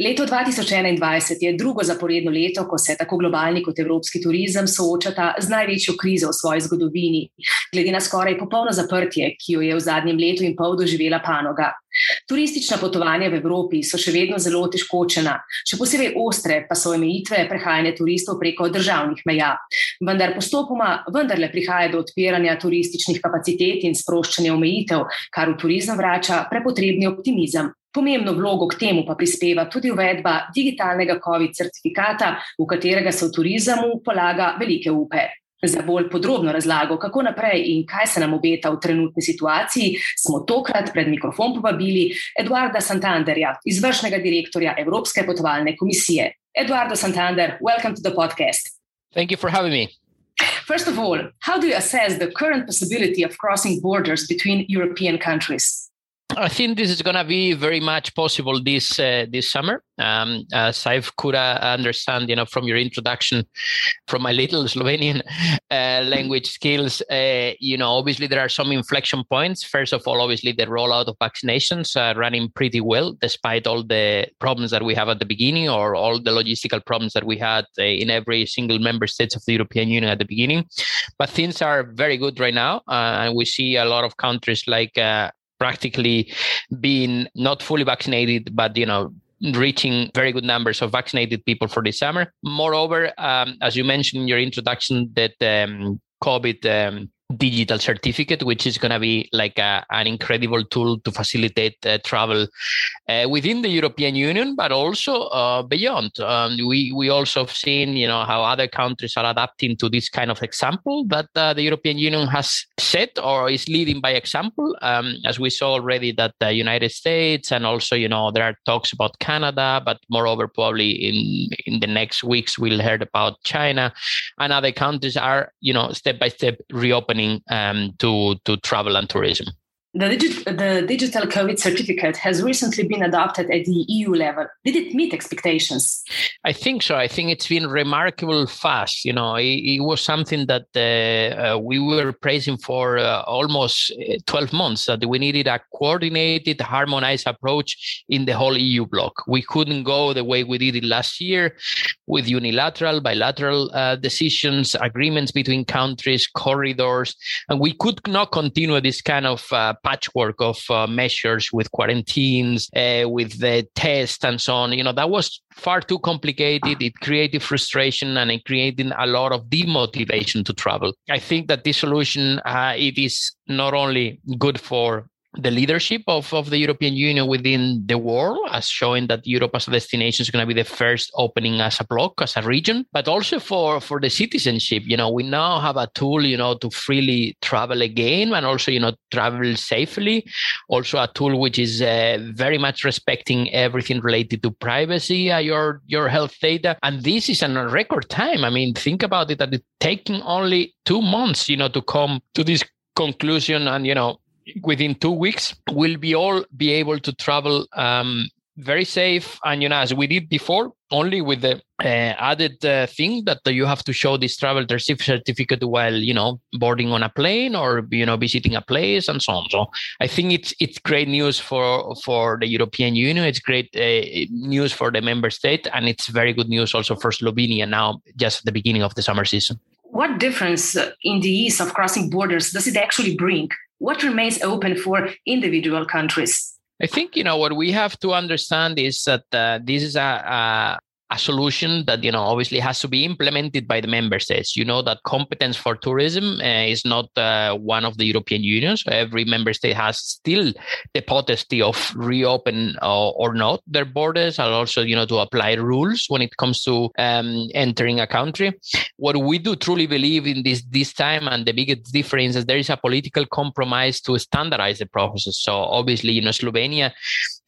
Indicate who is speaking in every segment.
Speaker 1: Leto 2021 je drugo zaporedno leto, ko se tako globalni kot evropski turizem soočata z največjo krizo v svoji zgodovini, glede na skoraj popolno zaprtje, ki jo je v zadnjem letu in pol doživela panoga. Turistična potovanja v Evropi so še vedno zelo težkočena, še posebej ostre pa so omejitve prehajanja turistov preko državnih meja. Vendar postopoma vendarle prihaja do odpiranja turističnih kapacitet in sproščanja omejitev, kar v turizem vrača prepotrebni optimizem. Pomembno vlogo k temu pa prispeva tudi uvedba digitalnega COVID certifikata, v katerega se v turizmu polaga velike upe. Za bolj podrobno razlago, kako naprej in kaj se nam obeta v trenutni situaciji, smo tokrat pred mikrofon povabili Eduarda Santanderja, izvršnega direktorja Evropske potovalne komisije. Eduardo Santander, welcome to the podcast.
Speaker 2: Thank you for having me.
Speaker 1: First of all, how do you assess the current possibility of crossing borders between European countries?
Speaker 2: I think this is going to be very much possible this uh, this summer. Um, as I could uh, understand, you know, from your introduction, from my little Slovenian uh, language skills, uh, you know, obviously there are some inflection points. First of all, obviously the rollout of vaccinations are running pretty well, despite all the problems that we have at the beginning or all the logistical problems that we had uh, in every single member states of the European Union at the beginning. But things are very good right now, uh, and we see a lot of countries like practically being not fully vaccinated, but you know reaching very good numbers of vaccinated people for this summer. Moreover, um, as you mentioned in your introduction, that um, COVID um, digital certificate, which is going to be like a, an incredible tool to facilitate uh, travel uh, within the European Union, but also uh, beyond. Um, we we also have seen, you know, how other countries are adapting to this kind of example that uh, the European Union has set or is leading by example. Um, as we saw already, that the United States and also, you know, there are talks about Canada, but moreover, probably in in the next weeks we'll hear about China and other countries are, you know, step by step reopening um, to to travel and tourism.
Speaker 1: The, the digital COVID certificate has recently been adopted at the EU level. Did it meet expectations?
Speaker 2: I think so. I think it's been remarkable fast. You know, it, it was something that uh, uh, we were praising for uh, almost uh, 12 months that we needed a coordinated, harmonized approach in the whole EU bloc. We couldn't go the way we did it last year with unilateral, bilateral uh, decisions, agreements between countries, corridors, and we could not continue this kind of uh, patchwork of uh, measures with quarantines, uh, with the test and so on. You know, that was far too complicated. It created frustration and it created a lot of demotivation to travel. I think that this solution, uh, it is not only good for the leadership of, of the European Union within the world, as showing that Europe as a destination is going to be the first opening as a bloc, as a region, but also for, for the citizenship. You know, we now have a tool, you know, to freely travel again and also, you know, travel safely. Also a tool which is uh, very much respecting everything related to privacy, uh, your, your health data. And this is in a record time. I mean, think about it, that it's taking only two months, you know, to come to this conclusion and, you know, within two weeks, we'll be all be able to travel um, very safe. And you know as we did before only with the uh, added uh, thing that you have to show this travel certificate while you know boarding on a plane or you know visiting a place and so on. So i think it's it's great news for for the european union. It's great uh, news for the member state and it's very good news also for slovenia now just at the beginning of the summer season.
Speaker 1: What difference in the ease of crossing borders does it actually bring what remains open for individual countries?
Speaker 2: I think you know what we have to understand is that uh, this is a, a a solution that you know obviously has to be implemented by the member states. You know that competence for tourism uh, is not uh, one of the european union so every member state has still the potesty of reopen or, or not their borders and also you know to apply rules when it comes to um, entering a country. What we do truly believe in this this time and the biggest difference is there is a political compromise to standardize the processes so obviously you know slovenia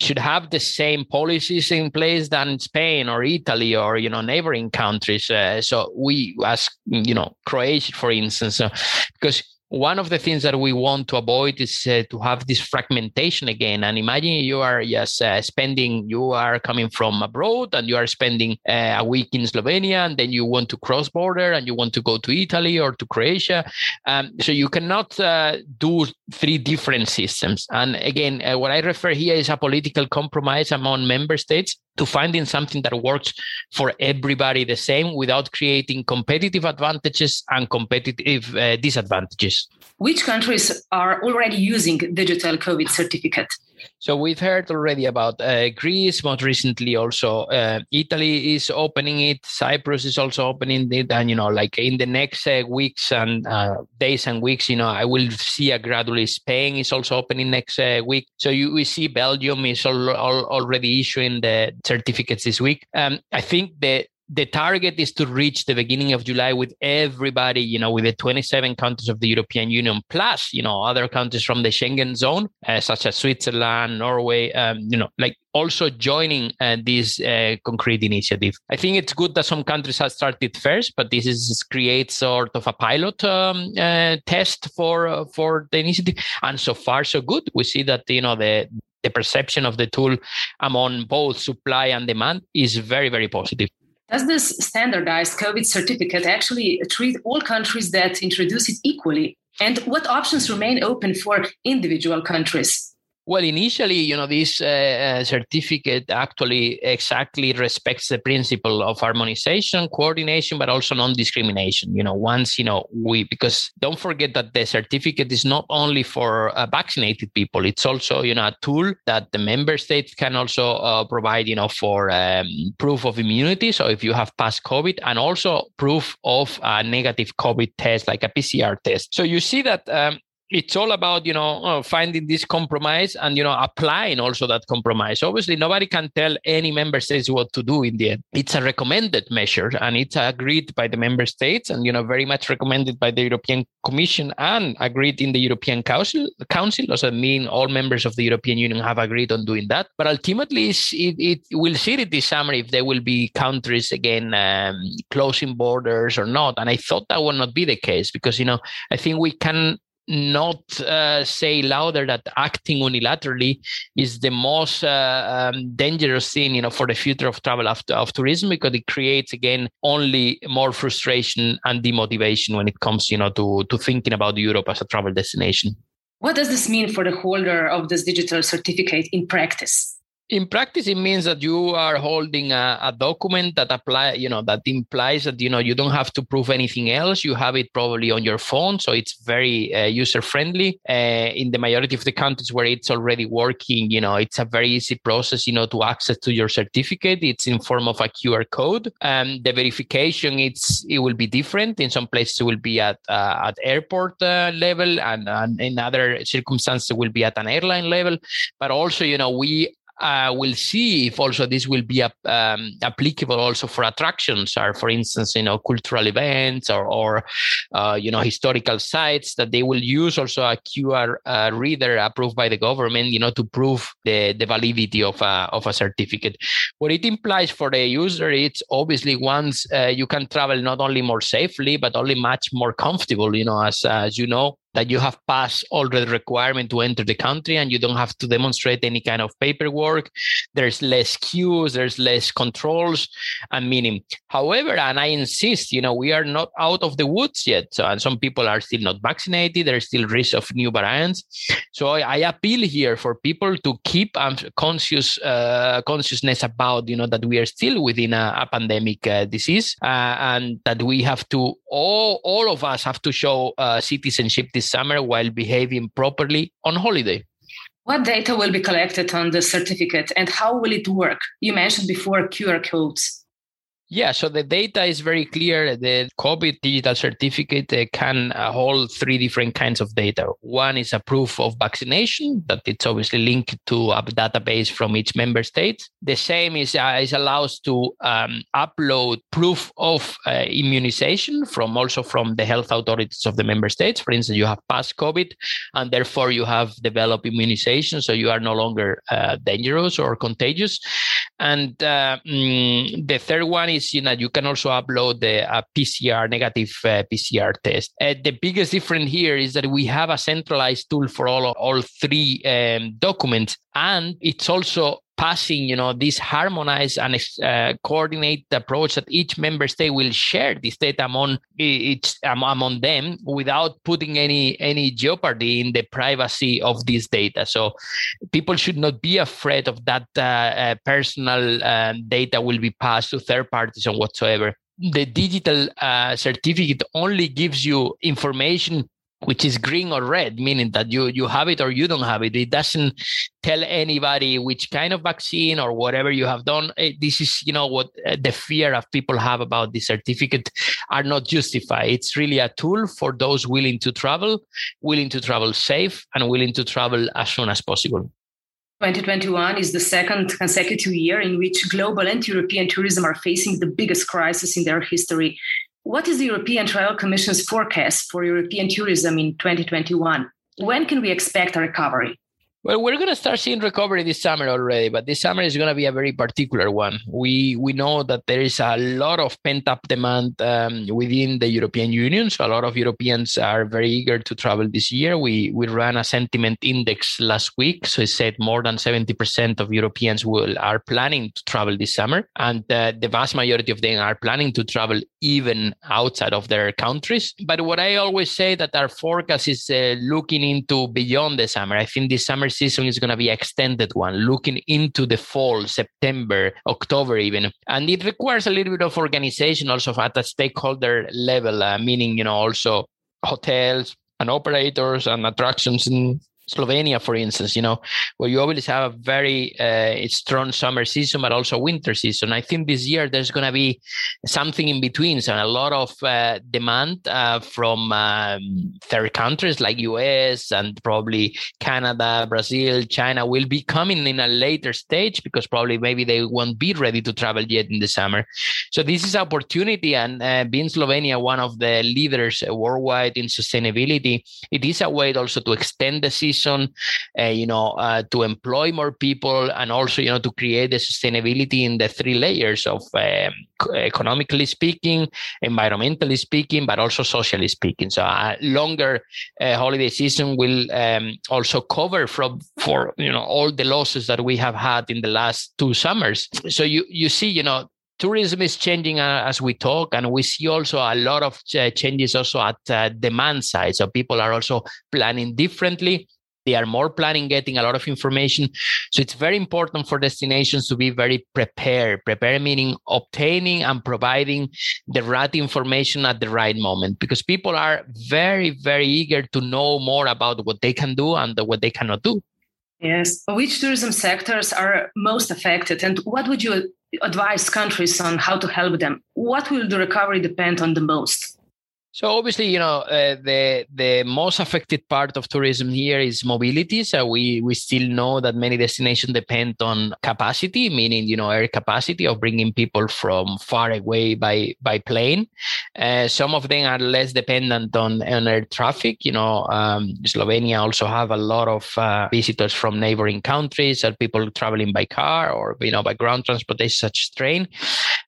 Speaker 2: should have the same policies in place than Spain or Italy or you know neighboring countries. Uh, so we, as you know, Croatia, for instance, uh, because one of the things that we want to avoid is uh, to have this fragmentation again. And imagine you are just uh, spending, you are coming from abroad and you are spending uh, a week in Slovenia, and then you want to cross border and you want to go to Italy or to Croatia. Um, so you cannot uh, do three different systems. And again, uh, what I refer here is a political compromise among member states to finding something that works for everybody the same without creating competitive advantages and competitive uh, disadvantages.
Speaker 1: Which countries are already using digital COVID certificate?
Speaker 2: So we've heard already about uh, Greece, most recently also uh, Italy is opening it, Cyprus is also opening it, and you know, like in the next uh, weeks and uh, days and weeks, you know, I will see a gradually Spain is also opening next uh, week. So you we see Belgium is all, already issuing the certificates this week. Um, I think the the target is to reach the beginning of July with everybody, you know, with the 27 countries of the European Union, plus, you know, other countries from the Schengen zone, uh, such as Switzerland, Norway, um, you know, like also joining uh, this uh, concrete initiative. I think it's good that some countries have started first, but this is creates sort of a pilot um, uh, test for uh, for the initiative, and so far so good. We see that you know the the perception of the tool among both supply and demand is very very positive.
Speaker 1: Does this standardized COVID certificate actually treat all countries that introduce it equally? And what options remain open for individual countries?
Speaker 2: Well, initially, you know, this uh, uh, certificate actually exactly respects the principle of harmonization, coordination, but also non-discrimination. You know, once you know we because don't forget that the certificate is not only for uh, vaccinated people; it's also you know a tool that the member states can also uh, provide. You know, for um, proof of immunity. So if you have passed COVID, and also proof of a negative COVID test, like a PCR test. So you see that um, it's all about you know uh, finding this compromise and you know applying also that compromise. Obviously nobody can tell any member states what to do in the end. It's a recommended measure and it's agreed by the member states and you know very much recommended by the european commission and agreed in the european council council. Does mean all members of the european union have agreed on doing that. But ultimately it, it will see it this summer if there will be countries again um, closing borders or not. And i thought that would not be the case because you know i think we can not uh, say louder that acting unilaterally is the most uh, um, dangerous thing you know for the future of travel of, of tourism because it creates again only more frustration and demotivation when it comes you know to to thinking about Europe as a travel destination.
Speaker 1: What does this mean for the holder of this digital certificate in practice
Speaker 2: in practice it means that you are holding a, a, document that apply you know that implies that you know you don't have to prove anything else. You have it probably on your phone so it's very uh, user friendly uh, in the majority of the countries where it's already working you know it's a very easy process you know to access to your certificate. It's in form of a qr code. And the verification it's it will be different. In some places it will be at uh, at airport uh, level and, and in other circumstances it will be at an airline level. But also you know we uh, we'll see if also this will be um, applicable also for attractions or for instance you know cultural events or, or uh, you know historical sites that they will use also a qr uh, reader approved by the government you know to prove the, the validity of a, of a certificate. What it implies for the user it's obviously once uh, you can travel not only more safely but only much more comfortable you know as, as you know that you have passed all the requirement to enter the country and you don't have to demonstrate any kind of paperwork. There's less queues there's less controls and meaning. However and i insist you know we are not out of the woods yet. So and some people are still not vaccinated. There's still risk of new variants. So i, I appeal here for people to keep um, conscious uh, consciousness about you know that we are still within a, a pandemic uh, disease uh, and that we have to all all of us have to show uh, citizenship this summer while behaving properly on holiday.
Speaker 1: What data will be collected on the certificate and how will it work? You mentioned before QR codes.
Speaker 2: Yeah, so the data is very clear. The COVID digital certificate uh, can uh, hold three different kinds of data. One is a proof of vaccination that it's obviously linked to a database from each member state. The same is, uh, is allows to um, upload proof of uh, immunization from also from the health authorities of the member states. For instance, you have passed COVID and therefore you have developed immunization, so you are no longer uh, dangerous or contagious. And uh, mm, the third one is is you can also upload the PCR negative uh, PCR test. Uh, the biggest difference here is that we have a centralized tool for all all three um, documents, and it's also passing you know this harmonized and uh, coordinated approach that each member state will share this data among each among them without putting any any jeopardy in the privacy of this data. So people should not be afraid of that uh, uh, personal um, data will be passed to third parties or whatsoever. The digital uh, certificate only gives you information which is green or red, meaning that you you have it or you don't have it. It doesn't tell anybody which kind of vaccine or whatever you have done. Eh, this is you know what eh, the fear of people have about the certificate are not justified. It's really a tool for those willing to travel, willing to travel safe, and willing to travel as soon as possible.
Speaker 3: 2021 is the second consecutive year in which global and European tourism are facing the biggest crisis in their history. What is the European Travel Commission's forecast for European tourism in 2021? When can we expect a recovery?
Speaker 2: Well, we're going to start seeing recovery this summer already, but this summer is going to be a very particular one. We we know that there is a lot of pent up demand um, within the European Union, so a lot of Europeans are very eager to travel this year. We we ran a sentiment index last week, so it said more than seventy percent of Europeans will are planning to travel this summer, and uh, the vast majority of them are planning to travel even outside of their countries. But what I always say that our forecast is uh, looking into beyond the summer. I think this summer season is going to be extended one, looking into the fall, September, October even. And it requires a little bit of organization also at a stakeholder level, uh, meaning, you know, also hotels and operators and attractions and Slovenia, for instance, you know, where you always have a very uh, strong summer season, but also winter season. I think this year there's going to be something in between, so a lot of uh, demand uh, from um, third countries like US and probably Canada, Brazil, China will be coming in a later stage because probably maybe they won't be ready to travel yet in the summer. So this is opportunity, and uh, being Slovenia one of the leaders worldwide in sustainability, it is a way also to extend the season uh, you know, uh, to employ more people and also, you know, to create the sustainability in the three layers of um, economically speaking, environmentally speaking, but also socially speaking. So a longer uh, holiday season will um, also cover from for you know all the losses that we have had in the last two summers. So you you see, you know, tourism is changing uh, as we talk and we see also a lot of uh, changes also at uh, demand side so people are also planning differently they are more planning getting a lot of information. So it's very important for destinations to be very prepared. Prepared meaning obtaining and providing the right information at the right moment because people are very very eager to know more about what they can do and what they cannot do.
Speaker 3: Yes. Which tourism sectors are most affected? And what would you advise countries on how to help them? What will the recovery depend on the most
Speaker 2: so obviously, you know, uh, the the most affected part of tourism here is mobility. So we we still know that many destinations depend on capacity, meaning you know air capacity of bringing people from far away by by plane. Uh, some of them are less dependent on, on air traffic. You know, um, Slovenia also have a lot of uh, visitors from neighboring countries, and people traveling by car or you know by ground transportation, such as train.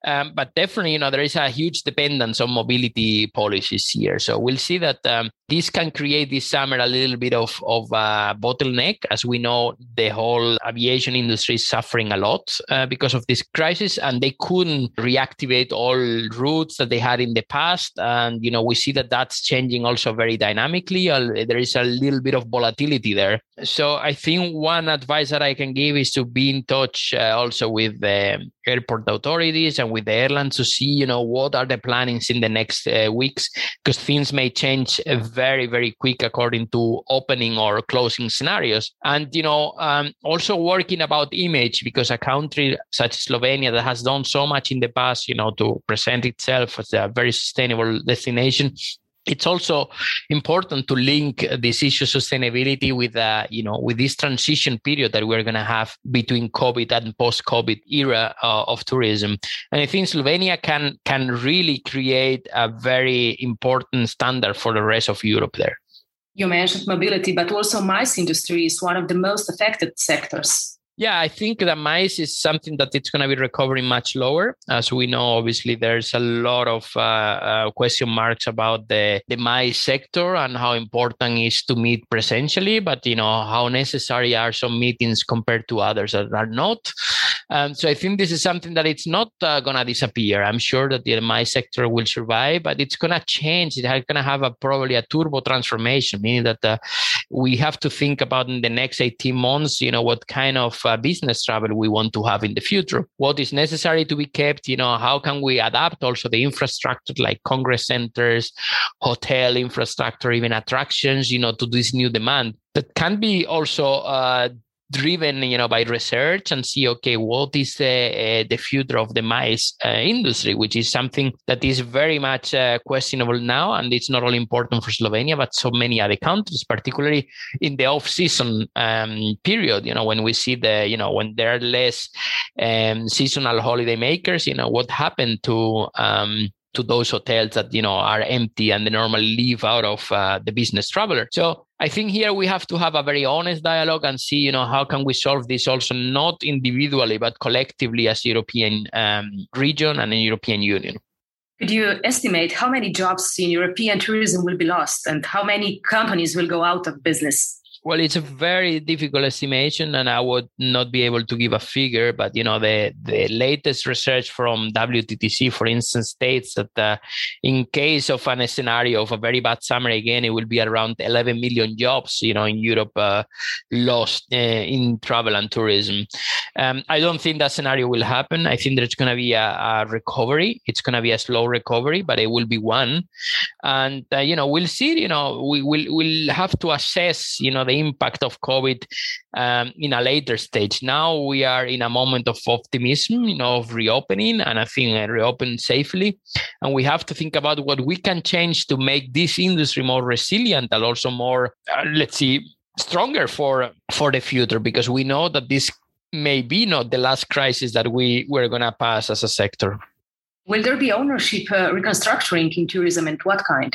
Speaker 2: Um, but definitely, you know, there is a huge dependence on mobility policies here. So we'll see that um, this can create this summer a little bit of, of a bottleneck. As we know, the whole aviation industry is suffering a lot uh, because of this crisis, and they couldn't reactivate all routes that they had in the past. And, you know, we see that that's changing also very dynamically. There is a little bit of volatility there. So I think one advice that I can give is to be in touch uh, also with the airport authorities and with the airlines to see, you know, what are the plannings in the next uh, weeks, because things may change very, very quick according to opening or closing scenarios. And, you know, um, also working about image, because a country such as Slovenia that has done so much in the past, you know, to present itself as a very sustainable destination, it's also important to link this issue sustainability with uh, you know with this transition period that we're going to have between covid and post covid era uh, of tourism. And i think slovenia can can really create a very important standard for the rest of europe there.
Speaker 3: You mentioned mobility but also MICE industry is one of the most affected sectors
Speaker 2: Yeah, I think the MICE is something that it's going to be recovering much lower. As we know, obviously, there's a lot of uh, uh, question marks about the, the MICE sector and how important is to meet presentially, but, you know, how necessary are some meetings compared to others that are not. Um, so I think this is something that it's not uh, going to disappear. I'm sure that the MICE sector will survive, but it's going to change. It's going to have a, probably a turbo transformation, meaning that uh, we have to think about in the next 18 months, you know, what kind of uh, business travel we want to have in the future. What is necessary to be kept? You know, how can we adapt also the infrastructure like congress centers, hotel infrastructure, even attractions, you know, to this new demand that can be also uh, driven you know by research and see okay what is uh, uh, the future of the mice uh, industry which is something that is very much uh, questionable now and it's not only important for slovenia but so many other countries particularly in the off season um, period you know when we see the you know when there are less um, seasonal holiday makers you know what happened to um, to those hotels that you know are empty and they normally leave out of uh, the business traveler. So i think here we have to have a very honest dialogue and see you know how can we solve this also not individually but collectively as european um, region and a european union.
Speaker 3: Could you estimate how many jobs in european tourism will be lost and how many companies will go out of business
Speaker 2: well, it's a very difficult estimation, and I would not be able to give a figure. But you know, the the latest research from WTTC, for instance, states that uh, in case of an scenario of a very bad summer again, it will be around 11 million jobs, you know, in Europe uh, lost uh, in travel and tourism. Um, I don't think that scenario will happen. I think there's going to be a, a, recovery. It's going to be a slow recovery, but it will be one. And uh, you know, we'll see. You know, we will we'll have to assess. You know, the impact of COVID um, in a later stage. Now we are in a moment of optimism, you know, of reopening, and I think uh, reopen safely. And we have to think about what we can change to make this industry more resilient and also more, uh, let's see, stronger for for the future because we know that this may be not the last crisis that we we're going to pass as a sector.
Speaker 3: Will there be ownership uh, reconstructing in tourism and what kind?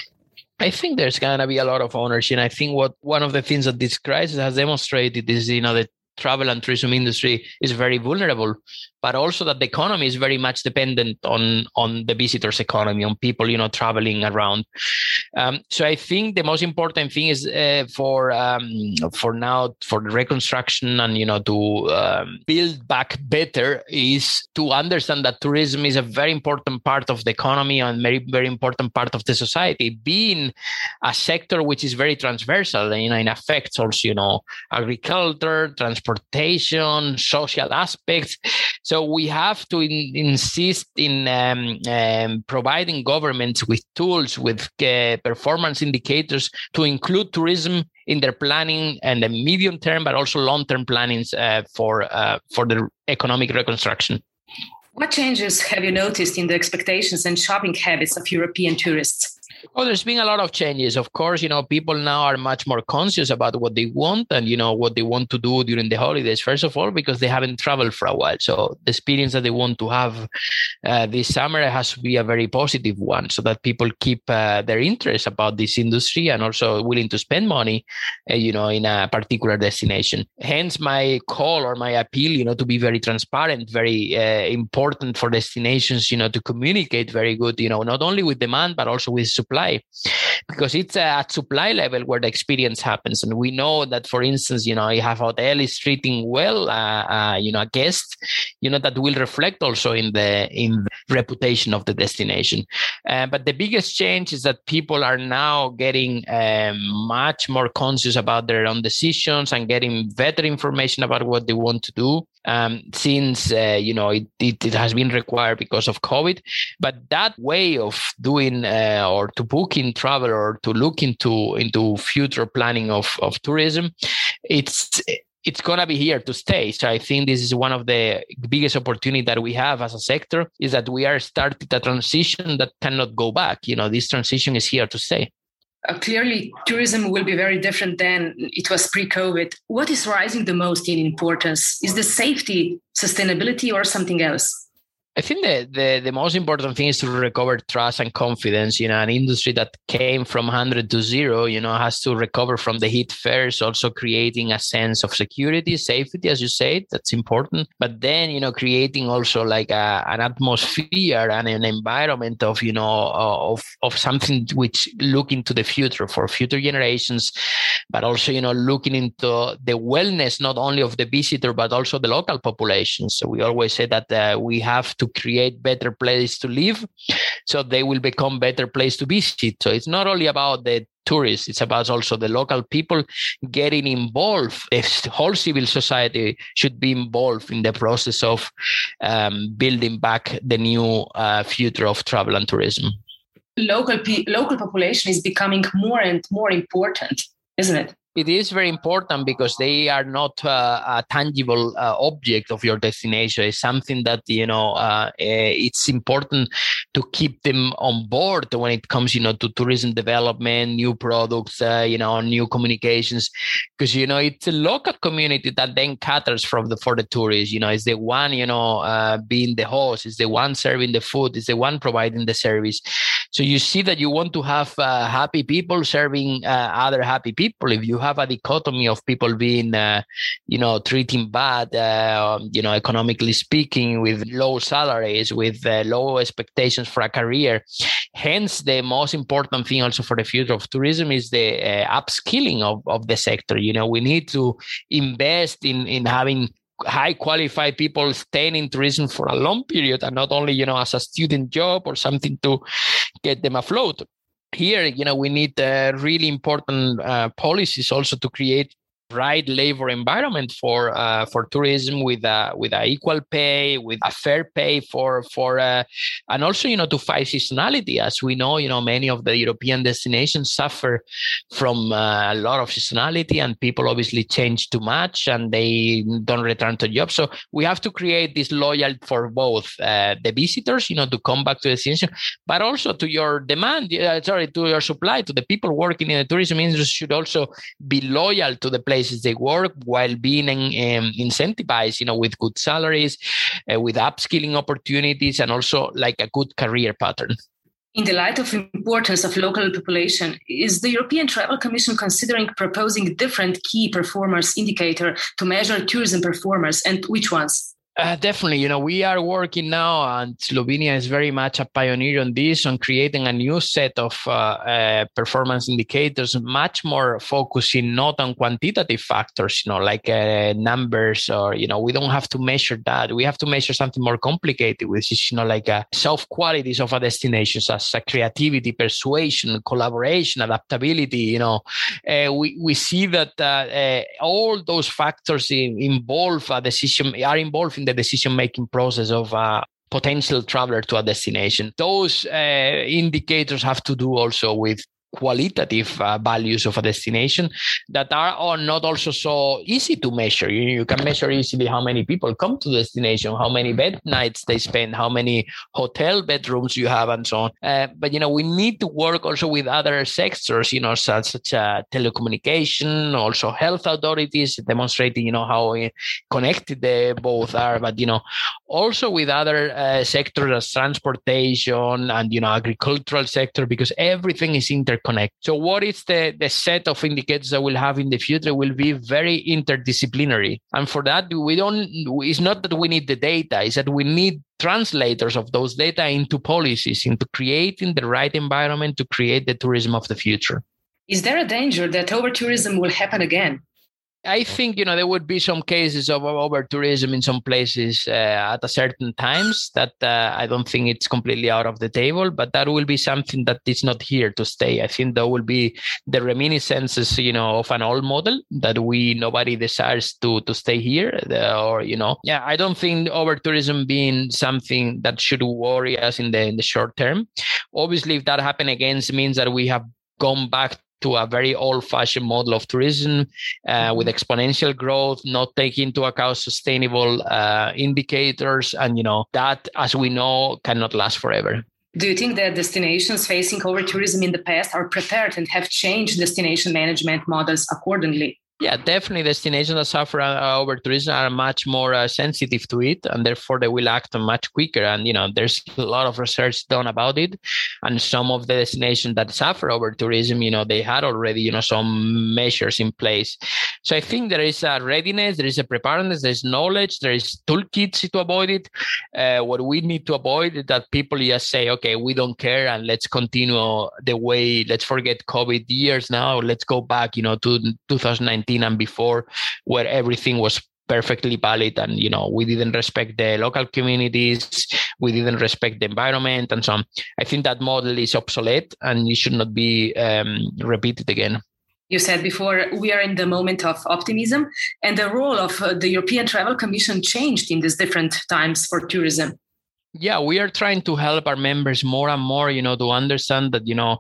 Speaker 2: I think there's gonna be a lot of ownership. And I think what one of the things that this crisis has demonstrated is, you know, the travel and tourism industry is very vulnerable but also that the economy is very much dependent on on the visitors economy on people you know traveling around. Um, so i think the most important thing is uh, for um, for now for the reconstruction and you know to um, build back better is to understand that tourism is a very important part of the economy and very very important part of the society. Being a sector which is very transversal and you know affects also you know agriculture transportation social aspects so we have to in, insist in um, um, providing governments with tools, with uh, performance indicators to include tourism in their planning and the medium term, but also long term plannings uh, for uh, for the economic reconstruction.
Speaker 3: What changes have you noticed in the expectations and shopping habits of European tourists?
Speaker 2: Oh, there's been a lot of changes. Of course, you know, people now are much more conscious about what they want and, you know, what they want to do during the holidays. First of all, because they haven't traveled for a while. So the experience that they want to have uh, this summer has to be a very positive one so that people keep uh, their interest about this industry and also willing to spend money, uh, you know, in a particular destination. Hence my call or my appeal, you know, to be very transparent, very uh, important for destinations, you know, to communicate very good, you know, not only with demand, but also with supply supply. Because it's at supply level where the experience happens. And we know that for instance you know you have hotel is treating well uh, uh, you know a guest you know that will reflect also in the in the reputation of the destination. Uh, but the biggest change is that people are now getting um, much more conscious about their own decisions and getting better information about what they want to do um, since uh, you know it, it, it, has been required because of COVID. But that way of doing uh, or to book in travel or to look into into future planning of of tourism, it's it's to be here to stay. So I think this is one of the biggest opportunity that we have as a sector is that we are starting a transition that cannot go back. You know, this transition is here to stay.
Speaker 3: Uh, clearly, tourism will be very different than it was pre COVID. What is rising the most in importance? Is the safety, sustainability, or something else?
Speaker 2: I think the, the, the most important thing is to recover trust and confidence. You know, an industry that came from 100 to zero, you know, has to recover from the heat first, also creating a sense of security, safety, as you said, that's important. But then, you know, creating also like a, an atmosphere and an environment of, you know, of, of something which look into the future for future generations, but also, you know, looking into the wellness, not only of the visitor, but also the local population. So we always say that uh, we have to create better place to live so they will become better place to visit. So it's not only about the tourists it's about also the local people getting involved. If whole civil society should be involved in the process of um, building back the new uh, future of travel and tourism.
Speaker 3: Local pe- local population is becoming more and more important isn't it
Speaker 2: it is very important because they are not uh, a tangible uh, object of your destination. It's something that you know uh, eh, it's important to keep them on board when it comes, you know, to tourism development, new products, uh, you know, new communications, because you know it's a local community that then caters from the for the tourists. You know, it's the one you know uh, being the host, it's the one serving the food, it's the one providing the service. So you see that you want to have uh, happy people serving other happy people. If you have a dichotomy of people being, uh, you know, treating bad, uh, you know, economically speaking, with low salaries, with uh, low expectations for a career. Hence, the most important thing also for the future of tourism is the uh, upskilling of, of the sector. You know, we need to invest in in having high qualified people staying in tourism for a long period and not only you know as a student job or something to get them afloat. Here you know we need uh, really important uh, policies also to create right labor environment for uh, for tourism with a with a equal pay with a fair pay for for uh, and also you know to fight seasonality. As we know you know many of the european destinations suffer from uh, a lot of seasonality and people obviously change too much and they don't return to jobs. So we have to create this loyal for both uh, the visitors you know to come back to the destination but also to your demand uh, sorry to your supply to the people working in the tourism industry should also be loyal to the place places they work while being um, incentivized, you know, with good salaries, uh, with upskilling opportunities, and also like a good career pattern.
Speaker 3: In the light of importance of local population, is the European Travel Commission considering proposing different key performance indicator to measure tourism performance and which ones?
Speaker 2: Uh, definitely, you know, we are working now, and Slovenia is very much a pioneer on this, on creating a new set of uh, uh, performance indicators, much more focusing not on quantitative factors, you know, like uh, numbers, or you know, we don't have to measure that. We have to measure something more complicated, which is you know, like uh, self qualities of a destination, as creativity, persuasion, collaboration, adaptability. You know, uh, we we see that all those factors in, involve a decision are involved in the decision making process of a potential traveler to a destination. Those uh, indicators have to do also with qualitative uh, values of a destination that are, are not also so easy to measure. You, you can measure easily how many people come to the destination, how many bed nights they spend, how many hotel bedrooms you have, and so on. Uh, but you know, we need to work also with other sectors, you know, such, such uh, telecommunication, also health authorities, demonstrating you know how connected they both are. But you know, also with other uh, sectors as transportation and you know agricultural sector because everything is inter interconnect. So what is the, the set of indicators that we'll have in the future will be very interdisciplinary. And for that, we don't, it's not that we need the data, it's that we need translators of those data into policies, into creating the right environment to create the tourism of the future.
Speaker 3: Is there a danger that over tourism will happen again?
Speaker 2: I think you know there would be some cases of over tourism in some places uh, at a certain times that uh, I don't think it's completely out of the table, but that will be something that is not here to stay. I think there will be the reminiscences, you know, of an old model that we nobody desires to to stay here, or you know, yeah, I don't think over tourism being something that should worry us in the in the short term. Obviously, if that happen again, means that we have gone back to a very old-fashioned model of tourism uh, with mm-hmm. exponential growth, not taking into account sustainable uh, indicators, and you know that, as we know, cannot last forever.
Speaker 3: Do you think that destinations facing over tourism in the past are prepared and have changed destination management models accordingly?
Speaker 2: Yeah, definitely. Destinations that suffer uh, over tourism are much more uh, sensitive to it, and therefore they will act much quicker. And you know, there's a lot of research done about it. And some of the destinations that suffer over tourism, you know, they had already you know some measures in place. So I think there is a readiness, there is a preparedness, there is knowledge, there is toolkits to avoid it. Uh, what we need to avoid is that people just say, okay, we don't care, and let's continue the way. Let's forget COVID years now. Let's go back, you know, to 2019 and before, where everything was perfectly valid and you know we didn't respect the local communities we didn't respect the environment and so on. I think that model is obsolete and it should not be um, repeated again.
Speaker 1: You said before we are in the moment of optimism and the role of uh, the european travel commission changed in these different times for tourism
Speaker 2: yeah we are trying to help our members more and more you know to understand that you know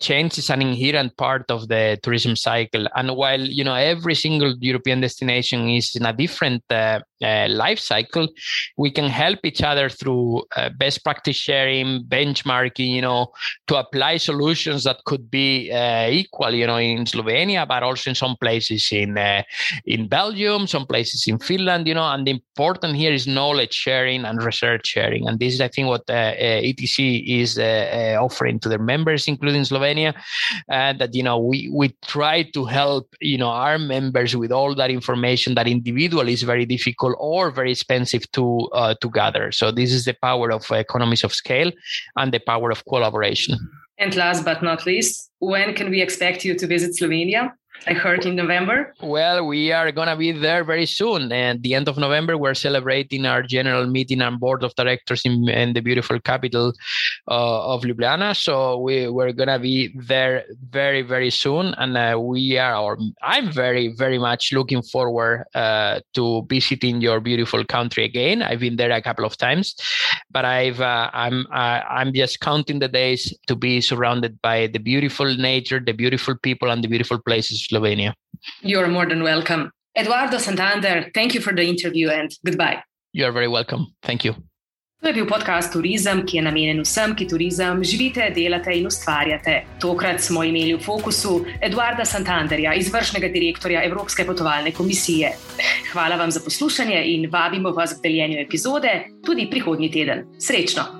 Speaker 2: change is an inherent part of the tourism cycle. And while you know every single european destination is in a different uh, uh, life cycle we can help each other through uh, best practice sharing benchmarking you know to apply solutions that could be uh, equal you know in slovenia but also in some places in uh, in belgium some places in finland you know. And the important here is knowledge sharing and research sharing. And this is, I think, what uh, uh ETC is uh, uh, offering to their members, including Slovenia, and that you know we we try to help you know our members with all that information that individually is very difficult or very expensive to to gather. So this is the power of economies of scale and the power of collaboration.
Speaker 1: And last but not least, when can we expect you to visit Slovenia? I heard in November.
Speaker 2: Well, we are going to be there very soon. And the end of November, we're celebrating our general meeting and board of directors in, in the beautiful capital uh, of Ljubljana. So we, we're going to be there very, very soon. And uh, we are, or I'm very, very much looking forward uh, to visiting your beautiful country again. I've been there a couple of times, but I've, uh, I'm, I'm just counting the days to be surrounded by the beautiful nature, the beautiful people, and the beautiful places Slovenia.
Speaker 1: You're more than welcome. Eduardo Santander, thank you for the interview and goodbye.
Speaker 2: You're very welcome. Thank you.
Speaker 1: To je bil podcast Turizem, ki je namenjen vsem, ki turizem živite, delate in ustvarjate. Tokrat smo imeli v fokusu Eduarda Santanderja, izvršnega direktorja Evropske potovalne komisije. Hvala vam za poslušanje in vabimo vas k deljenju epizode tudi prihodnji teden. Srečno!